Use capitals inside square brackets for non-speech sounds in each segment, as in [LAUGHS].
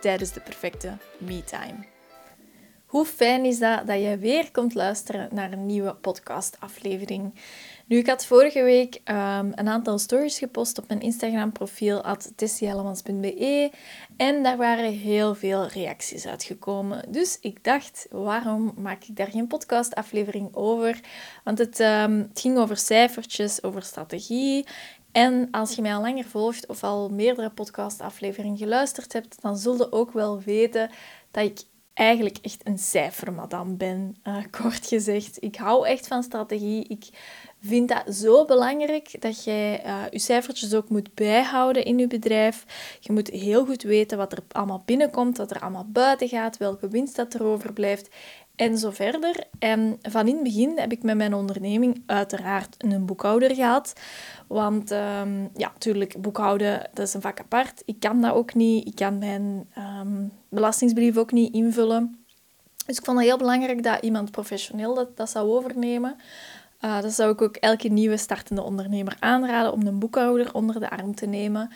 tijdens de perfecte me-time. Hoe fijn is dat dat je weer komt luisteren naar een nieuwe podcastaflevering. Nu, ik had vorige week um, een aantal stories gepost op mijn Instagram-profiel tessiehellemans.be en daar waren heel veel reacties uitgekomen. Dus ik dacht, waarom maak ik daar geen podcastaflevering over? Want het, um, het ging over cijfertjes, over strategie en als je mij al langer volgt of al meerdere podcastafleveringen geluisterd hebt, dan zul je ook wel weten dat ik eigenlijk echt een cijfermadam ben, uh, kort gezegd. Ik hou echt van strategie. Ik vind dat zo belangrijk dat jij uh, je cijfertjes ook moet bijhouden in je bedrijf. Je moet heel goed weten wat er allemaal binnenkomt, wat er allemaal buiten gaat, welke winst dat er overblijft en zo verder. En van in het begin heb ik met mijn onderneming uiteraard een boekhouder gehad. Want um, ja, natuurlijk, boekhouden, dat is een vak apart. Ik kan dat ook niet. Ik kan mijn um, belastingsbrief ook niet invullen. Dus ik vond het heel belangrijk dat iemand professioneel dat, dat zou overnemen. Uh, dat zou ik ook elke nieuwe startende ondernemer aanraden om een boekhouder onder de arm te nemen.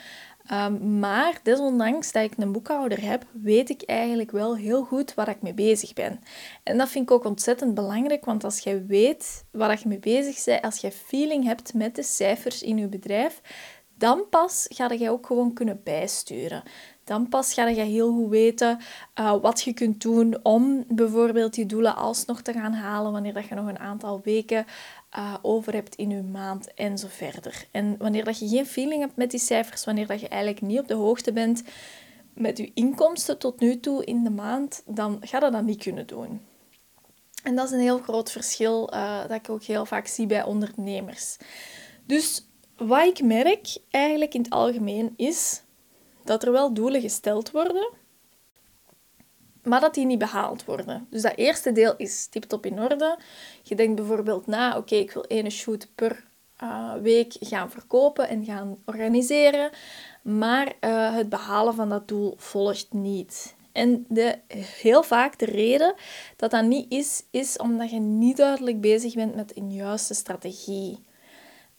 Um, maar desondanks dat ik een boekhouder heb, weet ik eigenlijk wel heel goed waar ik mee bezig ben. En dat vind ik ook ontzettend belangrijk, want als jij weet waar je mee bezig bent, als je feeling hebt met de cijfers in je bedrijf, dan pas ga je ook gewoon kunnen bijsturen. Dan pas ga je heel goed weten uh, wat je kunt doen om bijvoorbeeld die doelen alsnog te gaan halen wanneer dat je nog een aantal weken uh, over hebt in je maand en zo verder. En wanneer dat je geen feeling hebt met die cijfers, wanneer dat je eigenlijk niet op de hoogte bent met je inkomsten tot nu toe in de maand, dan ga je dat niet kunnen doen. En dat is een heel groot verschil uh, dat ik ook heel vaak zie bij ondernemers. Dus wat ik merk eigenlijk in het algemeen is dat er wel doelen gesteld worden, maar dat die niet behaald worden. Dus dat eerste deel is tip-top in orde. Je denkt bijvoorbeeld na, oké, ik wil één shoot per uh, week gaan verkopen en gaan organiseren, maar uh, het behalen van dat doel volgt niet. En de, heel vaak de reden dat dat niet is, is omdat je niet duidelijk bezig bent met een juiste strategie.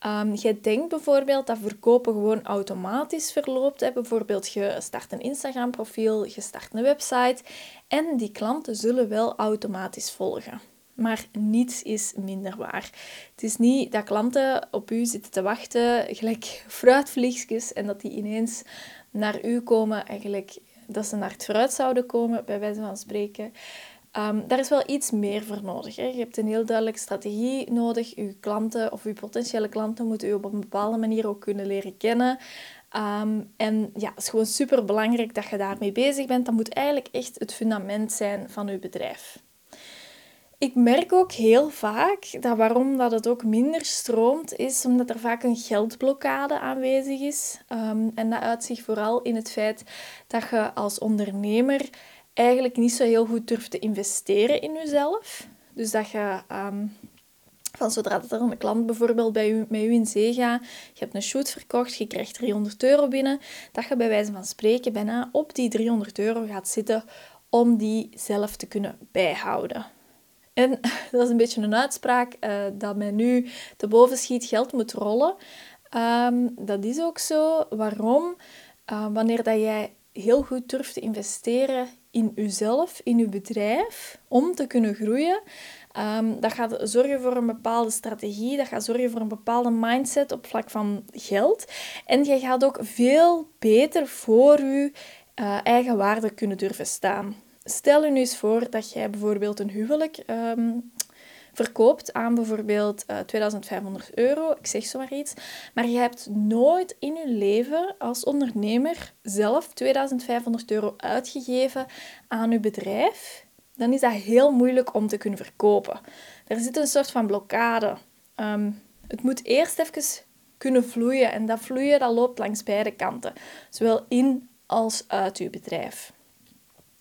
Um, je denkt bijvoorbeeld dat verkopen gewoon automatisch verloopt. Hè. Bijvoorbeeld, je start een Instagram-profiel, je start een website en die klanten zullen wel automatisch volgen. Maar niets is minder waar. Het is niet dat klanten op u zitten te wachten, gelijk [LAUGHS] fruitvliegjes, en dat die ineens naar u komen, eigenlijk dat ze naar het fruit zouden komen, bij wijze van spreken. Um, daar is wel iets meer voor nodig. Hè. Je hebt een heel duidelijke strategie nodig. Je klanten of je potentiële klanten moeten u op een bepaalde manier ook kunnen leren kennen. Um, en ja, het is gewoon super belangrijk dat je daarmee bezig bent. Dat moet eigenlijk echt het fundament zijn van je bedrijf. Ik merk ook heel vaak dat waarom dat het ook minder stroomt, is omdat er vaak een geldblokkade aanwezig is. Um, en dat uitzicht vooral in het feit dat je als ondernemer eigenlijk niet zo heel goed durft te investeren in jezelf. Dus dat je um, van zodra er een klant bijvoorbeeld bij u, met u in zee gaat, je hebt een shoot verkocht, je krijgt 300 euro binnen, dat je bij wijze van spreken bijna op die 300 euro gaat zitten om die zelf te kunnen bijhouden. En [LAUGHS] dat is een beetje een uitspraak uh, dat mij nu te boven schiet, geld moet rollen. Um, dat is ook zo. Waarom? Uh, wanneer dat jij heel goed durft te investeren in uzelf, in uw bedrijf, om te kunnen groeien. Um, dat gaat zorgen voor een bepaalde strategie, dat gaat zorgen voor een bepaalde mindset op vlak van geld. En je gaat ook veel beter voor je uh, eigen waarde kunnen durven staan. Stel je nu eens voor dat jij bijvoorbeeld een huwelijk um, verkoopt aan bijvoorbeeld uh, eh, 2500 euro, ik zeg zo maar iets, maar je hebt nooit in je leven als ondernemer zelf 2500 euro uitgegeven aan je bedrijf, dan is dat heel moeilijk om te kunnen verkopen. Er zit een soort van blokkade. Um, het moet eerst even kunnen vloeien en dat vloeien dat loopt langs beide kanten, zowel in als uit je bedrijf.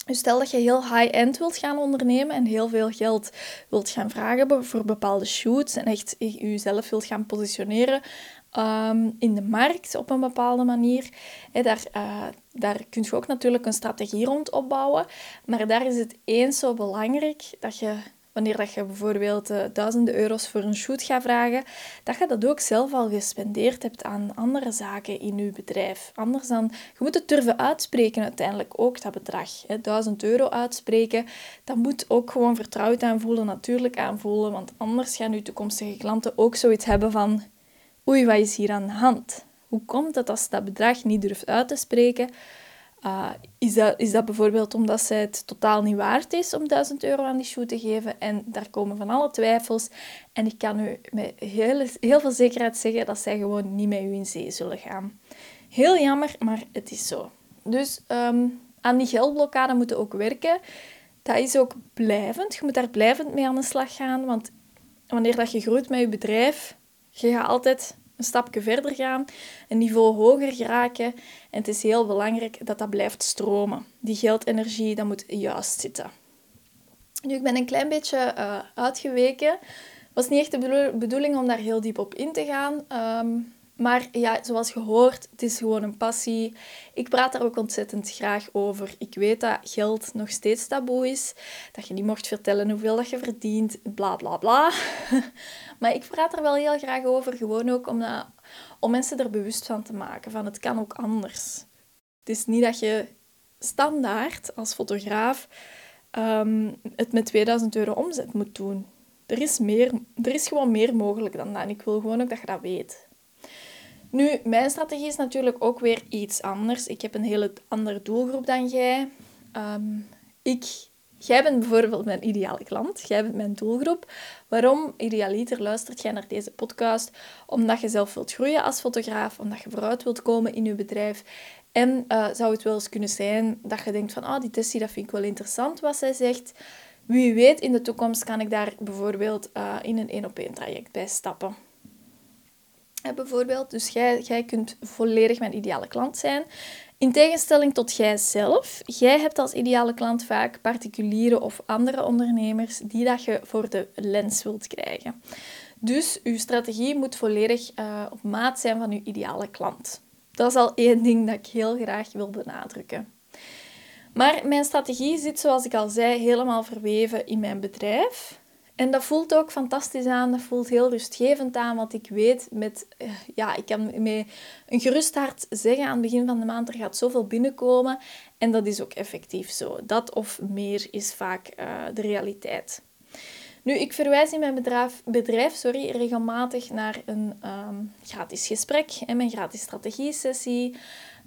Dus stel dat je heel high-end wilt gaan ondernemen en heel veel geld wilt gaan vragen voor bepaalde shoots en echt jezelf wilt gaan positioneren Ehm, in de markt op een bepaalde manier. daar, uh, daar kun je ook natuurlijk een strategie rond opbouwen. Maar daar is het eens zo belangrijk dat je, wanneer dat je bijvoorbeeld uh, duizenden euro's voor een shoot gaat vragen, dat je dat ook zelf al gespendeerd hebt aan andere zaken in je bedrijf. Anders dan, je moet het durven uitspreken uiteindelijk ook, dat bedrag. Hè. 1000 euro uitspreken, dat moet ook gewoon vertrouwd aanvoelen, natuurlijk aanvoelen, want anders gaan je toekomstige klanten ook zoiets hebben van oei, wat is hier aan de hand? Hoe komt het als dat bedrag niet durft uit te spreken? Uh, is, dat, is dat bijvoorbeeld omdat zij het totaal niet waard is om 1000 euro aan die shoot te geven? En daar komen van alle twijfels. En ik kan u met heel, heel veel zekerheid zeggen dat zij gewoon niet met u in zee zullen gaan. Heel jammer, maar het is zo. Dus um, aan die geldblokkade moeten ook werken. Dat is ook blijvend. Je moet daar blijvend mee aan de slag gaan. Want wanneer dat je groeit met je bedrijf, je gaat altijd een stapje verder gaan, een niveau hoger geraken. En het is heel belangrijk dat dat blijft stromen. Die geldenergie, dat moet juist zitten. Nu, ik ben een klein beetje uh, uitgeweken. Het was niet echt de bedoeling om daar heel diep op in te gaan. Ehm, maar ja, zoals gehoord, het is gewoon een passie. Ik praat daar ook ontzettend graag over. Ik weet dat geld nog steeds taboe is. Dat je niet mocht vertellen hoeveel dat je verdient, bla bla bla. [LAUGHS] maar ik praat er wel heel graag over. Gewoon ook om, dat, om mensen er bewust van te maken. Van het kan ook anders. Het is niet dat je standaard als fotograaf um, het met 2000 euro omzet moet doen. Er is, meer, er is gewoon meer mogelijk dan dat. En ik wil gewoon ook dat je dat weet. Nu, mijn strategie is natuurlijk ook weer iets anders. Ik heb een hele andere doelgroep dan jij. Ehm, ik, jij bent bijvoorbeeld mijn ideale klant. Jij bent mijn doelgroep. Waarom, idealiter, luistert jij naar deze podcast? Omdat je zelf wilt groeien als fotograaf, omdat je vooruit wilt komen in je bedrijf. En uh, zou het wel eens kunnen zijn dat je denkt van, ah, die Tessie, dat vind ik wel interessant wat zij zegt. Wie weet, in de toekomst kan ik daar bijvoorbeeld uh, in een één-op-één traject bij stappen bijvoorbeeld. Dus jij, kunt volledig mijn ideale klant zijn. In tegenstelling tot jijzelf, jij hebt als ideale klant vaak particuliere of andere ondernemers die dat je voor de lens wilt krijgen. Dus uw strategie moet volledig uh, op maat zijn van uw ideale klant. Dat is al één ding dat ik heel graag wil benadrukken. Maar mijn strategie zit, zoals ik al zei, helemaal verweven in mijn bedrijf. En dat voelt ook fantastisch aan, dat voelt heel rustgevend aan, want ik weet met, eh, ja, ik kan met een gerust hart zeggen aan het begin van de maand, er gaat zoveel binnenkomen. En dat is ook effectief zo. Dat of meer is vaak uh, de realiteit. Nu, ik verwijs in mijn bedrijf, bedrijf sorry, regelmatig naar een um, gratis gesprek en mijn gratis strategie-sessie.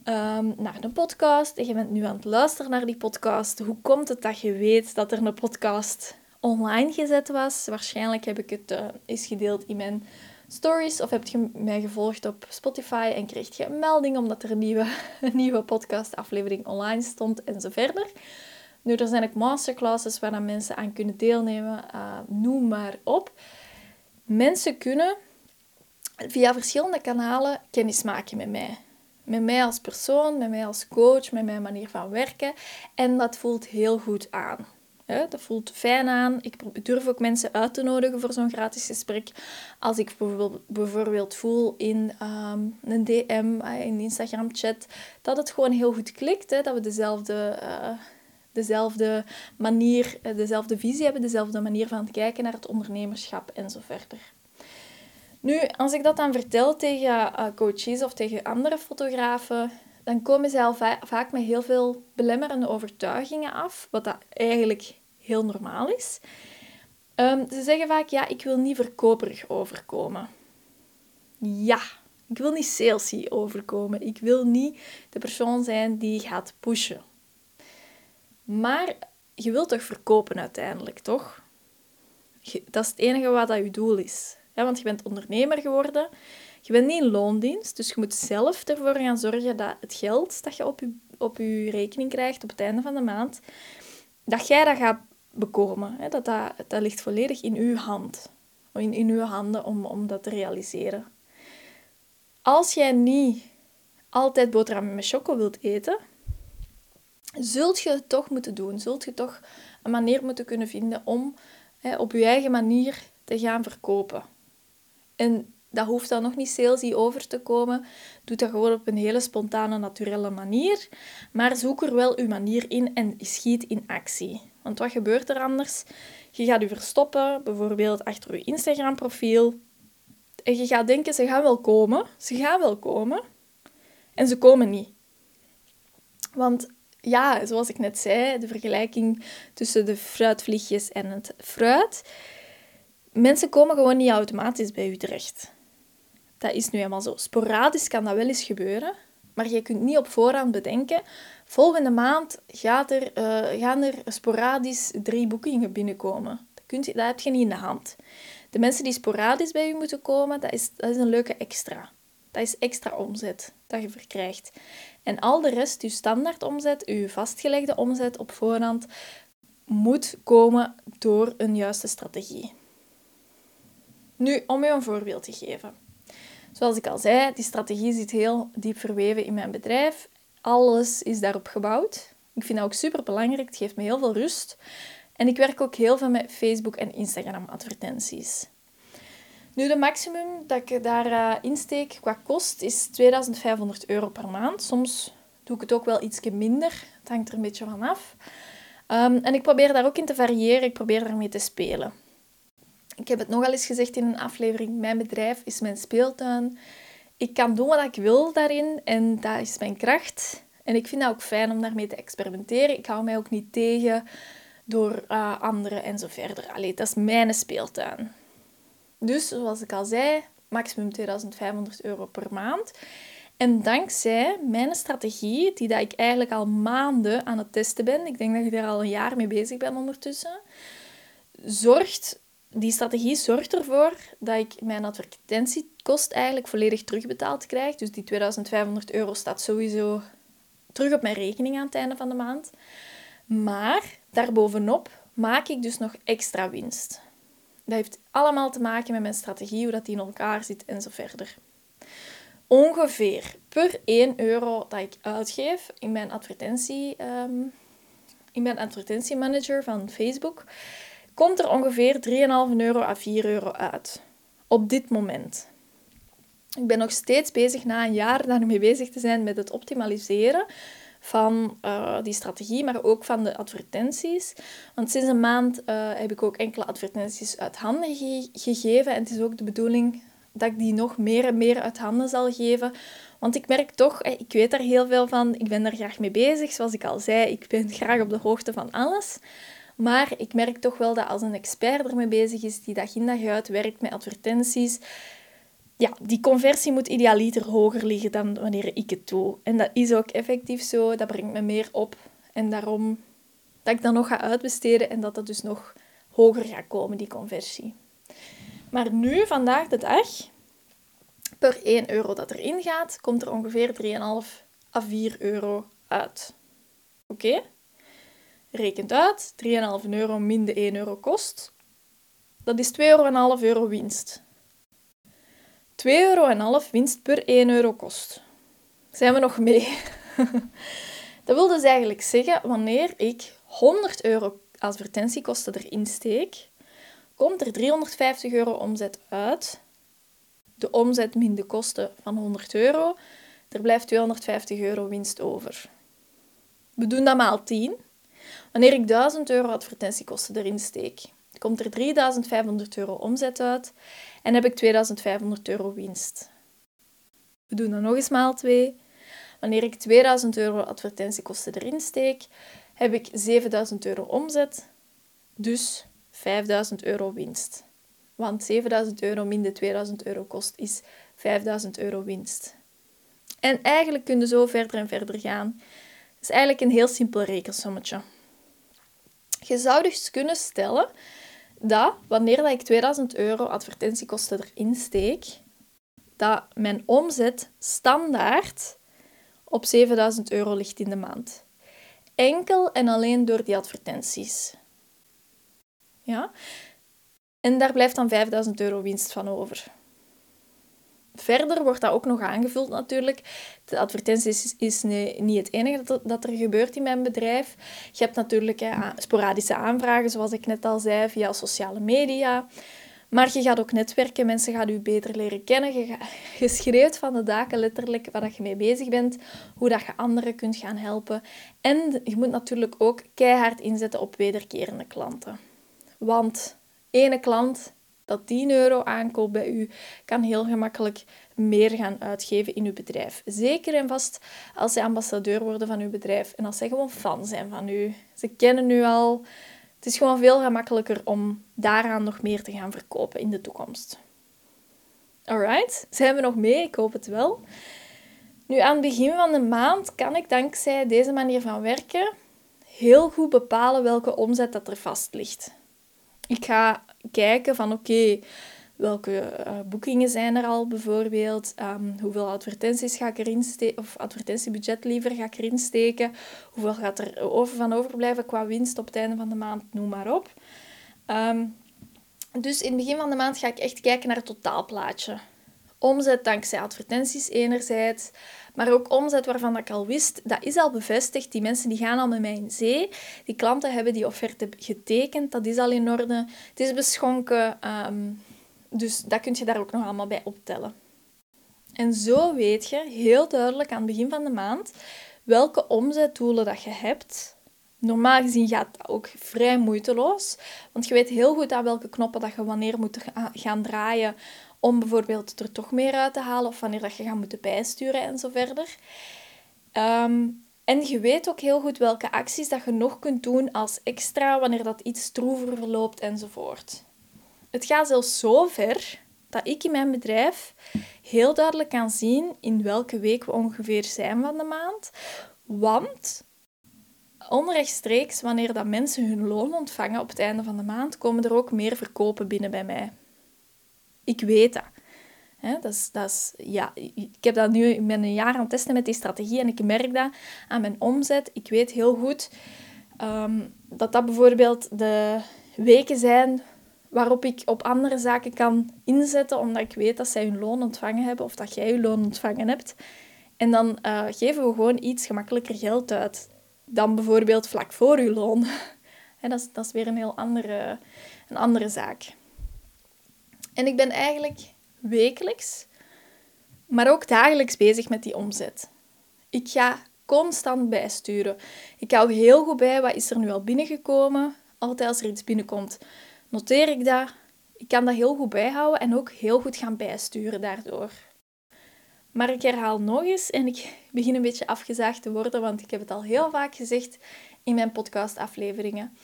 Um, naar een podcast. En je bent nu aan het luisteren naar die podcast. Hoe komt het dat je weet dat er een podcast online gezet was. Waarschijnlijk heb ik het uh, gedeeld in mijn stories of heb je mij gevolgd op Spotify en kreeg je een melding omdat er een nieuwe, [LAUGHS] een nieuwe podcastaflevering online stond en zo verder. Nu, er zijn ook masterclasses waar mensen aan kunnen deelnemen. Uh, noem maar op. Mensen kunnen via verschillende kanalen kennis maken met mij. Met mij als persoon, met mij als coach, met mijn manier van werken. En dat voelt heel goed aan. Dat voelt fijn aan. Ik durf ook mensen uit te nodigen voor zo'n gratis gesprek. Als ik bijvoorbeeld voel in ehm, een DM, eh, in Instagram-chat, dat het gewoon heel goed klikt. Hè? Dat we dezelfde, uh, dezelfde manier, eh, dezelfde visie hebben, dezelfde manier van kijken naar het ondernemerschap en zo verder. Nu, als ik dat dan vertel tegen coaches of tegen andere fotografen, dan komen zij al vaak met heel veel belemmerende overtuigingen af, wat dat eigenlijk heel normaal is. Um, ze zeggen vaak, ja, ik wil niet verkoperig overkomen. Ja, ik wil niet salesy overkomen. Ik wil niet de persoon zijn die gaat pushen. Maar je wilt toch verkopen uiteindelijk, toch? Dat is het enige wat dat je doel is. want je bent ondernemer geworden. Je bent niet in loondienst, dus je moet zelf ervoor gaan zorgen dat het geld dat je op je, op je rekening krijgt op het einde van de maand, dat jij dat gaat bekomen. Hè? Dat, dat, dat ligt volledig in uw hand. In, in uw handen om, om dat te realiseren. Als jij niet altijd boterhammen met choco wilt eten, zult je het toch moeten doen. Zult je toch een manier moeten kunnen vinden om hè, op je eigen manier te gaan verkopen. En dat hoeft dan nog niet salesy over te komen. Doe dat gewoon op een hele spontane, naturele manier. Maar zoek er wel uw manier in en schiet in actie. Want wat gebeurt er anders? Je gaat je verstoppen, bijvoorbeeld achter je Instagram-profiel. En je gaat denken, ze gaan wel komen. Ze gaan wel komen. En ze komen niet. Want ja, zoals ik net zei, de vergelijking tussen de fruitvliegjes en het fruit. Mensen komen gewoon niet automatisch bij u terecht. Dat is nu helemaal zo. Sporadisch kan dat wel eens gebeuren, maar je kunt niet op voorhand bedenken. Volgende maand gaat er, uh, gaan er sporadisch drie boekingen binnenkomen. Dat, kunt, dat heb je niet in de hand. De mensen die sporadisch bij u moeten komen, dat is, dat is een leuke extra. Dat is extra omzet dat je verkrijgt. En al de rest, uw standaard omzet, uw vastgelegde omzet op voorhand, moet komen door een juiste strategie. Nu, om u een voorbeeld te geven. Zoals ik al zei, die strategie zit heel diep verweven in mijn bedrijf. Alles is daarop gebouwd. Ik vind dat ook super belangrijk. Het geeft me heel veel rust. En ik werk ook heel veel met Facebook en Instagram advertenties. Nu, de maximum dat ik daar uh, insteek qua kost is 2500 euro per maand. Soms doe ik het ook wel iets minder. Het hangt er een beetje van af. Um, en ik probeer daar ook in te variëren. Ik probeer daarmee te spelen. Ik heb het nogal eens gezegd in een aflevering. Mijn bedrijf is mijn speeltuin. Ik kan doen wat ik wil daarin en dat is mijn kracht. En ik vind het ook fijn om daarmee te experimenteren. Ik hou mij ook niet tegen door uh, anderen en zo verder. Allee, dat is mijn speeltuin. Dus, zoals ik al zei, maximum 2500 euro per maand. En dankzij mijn strategie, die dat ik eigenlijk al maanden aan het testen ben, ik denk dat ik daar al een jaar mee bezig ben ondertussen, zorgt die strategie zorgt ervoor dat ik mijn advertentiekost eigenlijk volledig terugbetaald krijg. Dus die 2500 euro staat sowieso terug op mijn rekening aan het einde van de maand. Maar daarbovenop maak ik dus nog extra winst. Dat heeft allemaal te maken met mijn strategie, hoe dat die in elkaar zit en zo verder. Ongeveer per 1 euro dat ik uitgeef in mijn, advertentie, um, in mijn advertentiemanager van Facebook, komt er ongeveer 3,5 euro à 4 euro uit. Op dit moment. Ik ben nog steeds bezig na een jaar daarmee bezig te zijn met het optimaliseren van uh, die strategie, maar ook van de advertenties. Want sinds een maand uh, heb ik ook enkele advertenties uit handen ge gegeven. En het is ook de bedoeling dat ik die nog meer en meer uit handen zal geven. Want ik merk toch, ik weet daar heel veel van, ik ben daar graag mee bezig. Zoals ik al zei, ik ben graag op de hoogte van alles. Maar ik merk toch wel dat als een expert ermee bezig is, die dag in dag uit werkt met advertenties, ja, die conversie moet idealiter hoger liggen dan wanneer ik het doe. En dat is ook effectief zo. Dat brengt me meer op. En daarom dat ik dat nog ga uitbesteden en dat dat dus nog hoger gaat komen, die conversie. Maar nu, vandaag de dag, per 1 euro dat erin gaat, komt er ongeveer 3,5 à 4 euro uit. Oké? Rekent uit, 3,5 euro min de 1 euro kost. Dat is 2,5 euro, euro winst. 2,5 euro winst per 1 euro kost. Zijn we nog mee? [LAUGHS] dat wil dus eigenlijk zeggen, wanneer ik 100 euro advertentiekosten erin steek, komt er 350 euro omzet uit. De omzet min de kosten van 100 euro. Er blijft 250 euro winst over. We doen dat maal 10. Wanneer ik 1000 euro advertentiekosten erin steek, komt er 3500 euro omzet uit en heb ik 2500 euro winst. We doen dan nog eens maal 2. Wanneer ik 2000 euro advertentiekosten erin steek, heb ik 7000 euro omzet, dus 5000 euro winst. Want 7000 euro min de 2000 euro kost is 5000 euro winst. En eigenlijk kun je zo verder en verder gaan. Het is eigenlijk een heel simpel rekensommetje. Je zou dus kunnen stellen dat wanneer ik 2000 euro advertentiekosten erin steek, dat mijn omzet standaard op 7000 euro ligt in de maand. Enkel en alleen door die advertenties. Ja? En daar blijft dan 5000 euro winst van over. Verder wordt dat ook nog aangevuld natuurlijk. De advertenties is, is niet het enige dat, dat er gebeurt in mijn bedrijf. Je hebt natuurlijk sporadische aanvragen, zoals ik net al zei, via sociale media. Maar je gaat ook netwerken, mensen gaan je beter leren kennen. Je, schreeuwt van de daken letterlijk waar je mee bezig bent, hoe dat je anderen kunt gaan helpen. En je moet natuurlijk ook keihard inzetten op wederkerende klanten. Want ene klant dat 10 euro aankoopt bij u, kan heel gemakkelijk meer gaan uitgeven in uw bedrijf. Zeker en vast als zij ambassadeur worden van uw bedrijf en als zij gewoon fan zijn van u. Ze kennen u al. Het is gewoon veel gemakkelijker om daaraan nog meer te gaan verkopen in de toekomst. Alright, zijn we nog mee? Ik hoop het wel. Nu, aan het begin van de maand kan ik dankzij deze manier van werken heel goed bepalen welke omzet dat er vast ligt. Ik ga kijken van oké, welke uh, boekingen zijn er al bijvoorbeeld, um, hoeveel advertenties ga ik erin steken, of advertentiebudget liever ga ik erin steken, hoeveel gaat er over van overblijven qua winst op het einde van de maand, noem maar op. Um, dus in het begin van de maand ga ik echt kijken naar het totaalplaatje. Omzet dankzij advertenties enerzijds, maar ook omzet waarvan ik al wist, dat is al bevestigd. Die mensen die gaan al met mij in zee. Die klanten hebben die offerte getekend, dat is al in orde. Het is beschonken, ehm, dus dat kun je daar ook nog allemaal bij optellen. En zo weet je heel duidelijk aan het begin van de maand welke omzetdoelen dat je hebt. Normaal gezien gaat dat ook vrij moeiteloos, want je weet heel goed aan welke knoppen dat je wanneer moet gaan draaien om bijvoorbeeld er toch meer uit te halen of wanneer dat je gaat moeten bijsturen en zo verder. Ehm, en je weet ook heel goed welke acties dat je nog kunt doen als extra wanneer dat iets stroever verloopt enzovoort. Het gaat zelfs zo ver dat ik in mijn bedrijf heel duidelijk kan zien in welke week we ongeveer zijn van de maand. Want onrechtstreeks, wanneer dat mensen hun loon ontvangen op het einde van de maand, komen er ook meer verkopen binnen bij mij. Ik weet dat. dat, is, dat is, ja, ik heb dat nu, een jaar aan het testen met die strategie en ik merk dat aan mijn omzet. Ik weet heel goed um, dat dat bijvoorbeeld de weken zijn waarop ik op andere zaken kan inzetten, omdat ik weet dat zij hun loon ontvangen hebben of dat jij je loon ontvangen hebt. En dan uh, geven we gewoon iets gemakkelijker geld uit dan bijvoorbeeld vlak voor uw loon. [LAUGHS] dat, is, dat is weer een heel andere, een andere zaak. En ik ben eigenlijk wekelijks, maar ook dagelijks bezig met die omzet. Ik ga constant bijsturen. Ik hou heel goed bij wat is er nu al binnengekomen. Altijd als er iets binnenkomt, noteer ik dat. Ik kan dat heel goed bijhouden en ook heel goed gaan bijsturen daardoor. Maar ik herhaal nog eens en ik begin een beetje afgezaagd te worden, want ik heb het al heel vaak gezegd in mijn podcastafleveringen.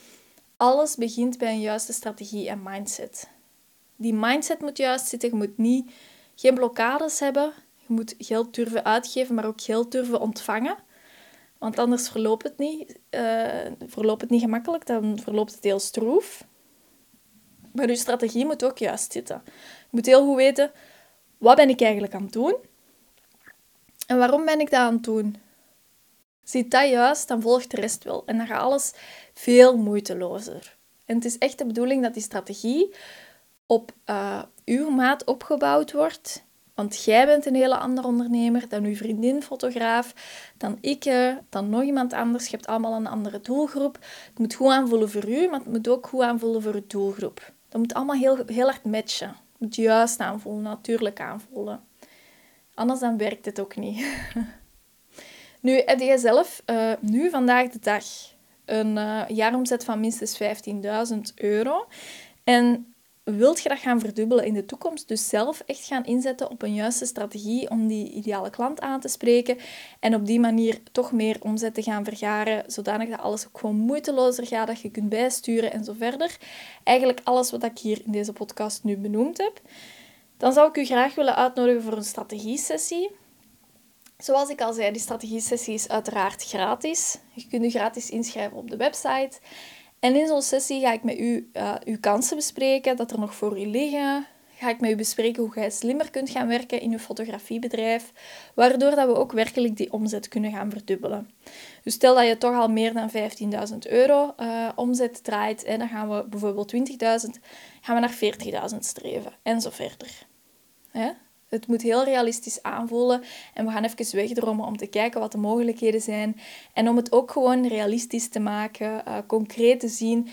Alles begint bij een juiste strategie en mindset die mindset moet juist zitten. Je moet niet, geen blokkades hebben. Je moet geld durven uitgeven, maar ook geld durven ontvangen. Want anders verloopt het niet, uh, verloopt het niet gemakkelijk, dan verloopt het heel stroef. Maar je strategie moet ook juist zitten. Je moet heel goed weten, wat ben ik eigenlijk aan het doen? En waarom ben ik dat aan het doen? Zit dat juist, dan volgt de rest wel. En dan gaat alles veel moeitelozer. En het is echt de bedoeling dat die strategie op uh, uw maat opgebouwd wordt. Want jij bent een hele andere ondernemer dan uw vriendin fotograaf, dan ik, eh, dan nog iemand anders. Je hebt allemaal een andere doelgroep. Het moet goed aanvoelen voor u, maar het moet ook goed aanvoelen voor uw doelgroep. Dat moet allemaal heel, heel hard matchen. Het moet juist aanvoelen, natuurlijk aanvoelen. Anders dan werkt het ook niet. [LAUGHS] nu, heb je zelf uh, nu, vandaag de dag, een jaaromzet van minstens 15.000 euro. En wilt je dat gaan verdubbelen in de toekomst, dus zelf echt gaan inzetten op een juiste strategie om die ideale klant aan te spreken en op die manier toch meer omzet te gaan vergaren, zodanig dat alles ook gewoon moeitelozer gaat, dat je kunt bijsturen en zo verder. Eigenlijk alles wat ik hier in deze podcast nu benoemd heb. Dan zou ik u graag willen uitnodigen voor een strategie-sessie. Zoals ik al zei, die strategie-sessie is uiteraard gratis. Je kunt u gratis inschrijven op de website. En in zo'n sessie ga ik met u uh, uw kansen bespreken, dat er nog voor u liggen. Ga ik met u bespreken hoe jij slimmer kunt gaan werken in uw fotografiebedrijf, waardoor dat we ook werkelijk die omzet kunnen gaan verdubbelen. Dus stel dat je toch al meer dan 15.000 euro uh, omzet draait, en dan gaan we bijvoorbeeld 20.000, gaan we naar 40.000 streven en zo verder. Hè? Het moet heel realistisch aanvoelen. En we gaan even wegdromen om te kijken wat de mogelijkheden zijn. En om het ook gewoon realistisch te maken, uh, concreet te zien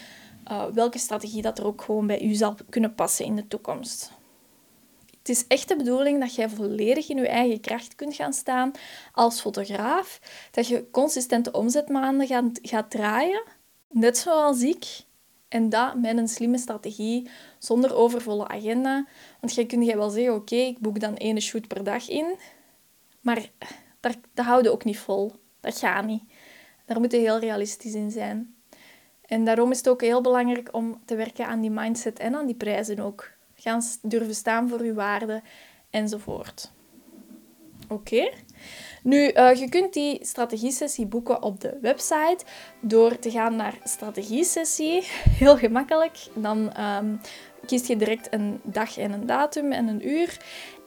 uh, welke strategie dat er ook gewoon bij u zal kunnen passen in de toekomst. Het is echt de bedoeling dat jij volledig in je eigen kracht kunt gaan staan als fotograaf. Dat je consistente omzetmaanden gaat, gaat draaien, net zoals ik. En dat met een slimme strategie, zonder overvolle agenda. Want jij kunt wel zeggen, oké, ik boek dan één shoot per dag in. Maar dat, dat houden ook niet vol. Dat gaat niet. Daar moet je heel realistisch in zijn. En daarom is het ook heel belangrijk om te werken aan die mindset en aan die prijzen ook. Gaan durven staan voor je waarde enzovoort. Oké. Nu, uh, je kunt die strategie-sessie boeken op de website door te gaan naar strategie-sessie. Heel gemakkelijk. Dan um, kies je direct een dag en een datum en een uur.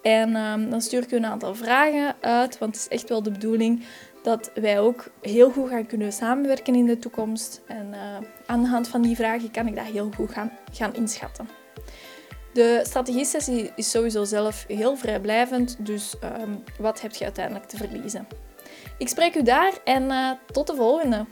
En um, dan stuur ik je een aantal vragen uit, want het is echt wel de bedoeling dat wij ook heel goed gaan kunnen samenwerken in de toekomst. En uh, aan de hand van die vragen kan ik dat heel goed gaan, gaan inschatten. De strategie-sessie is sowieso zelf heel vrijblijvend, dus um, wat heb je uiteindelijk te verliezen? Ik spreek u daar en uh, tot de volgende!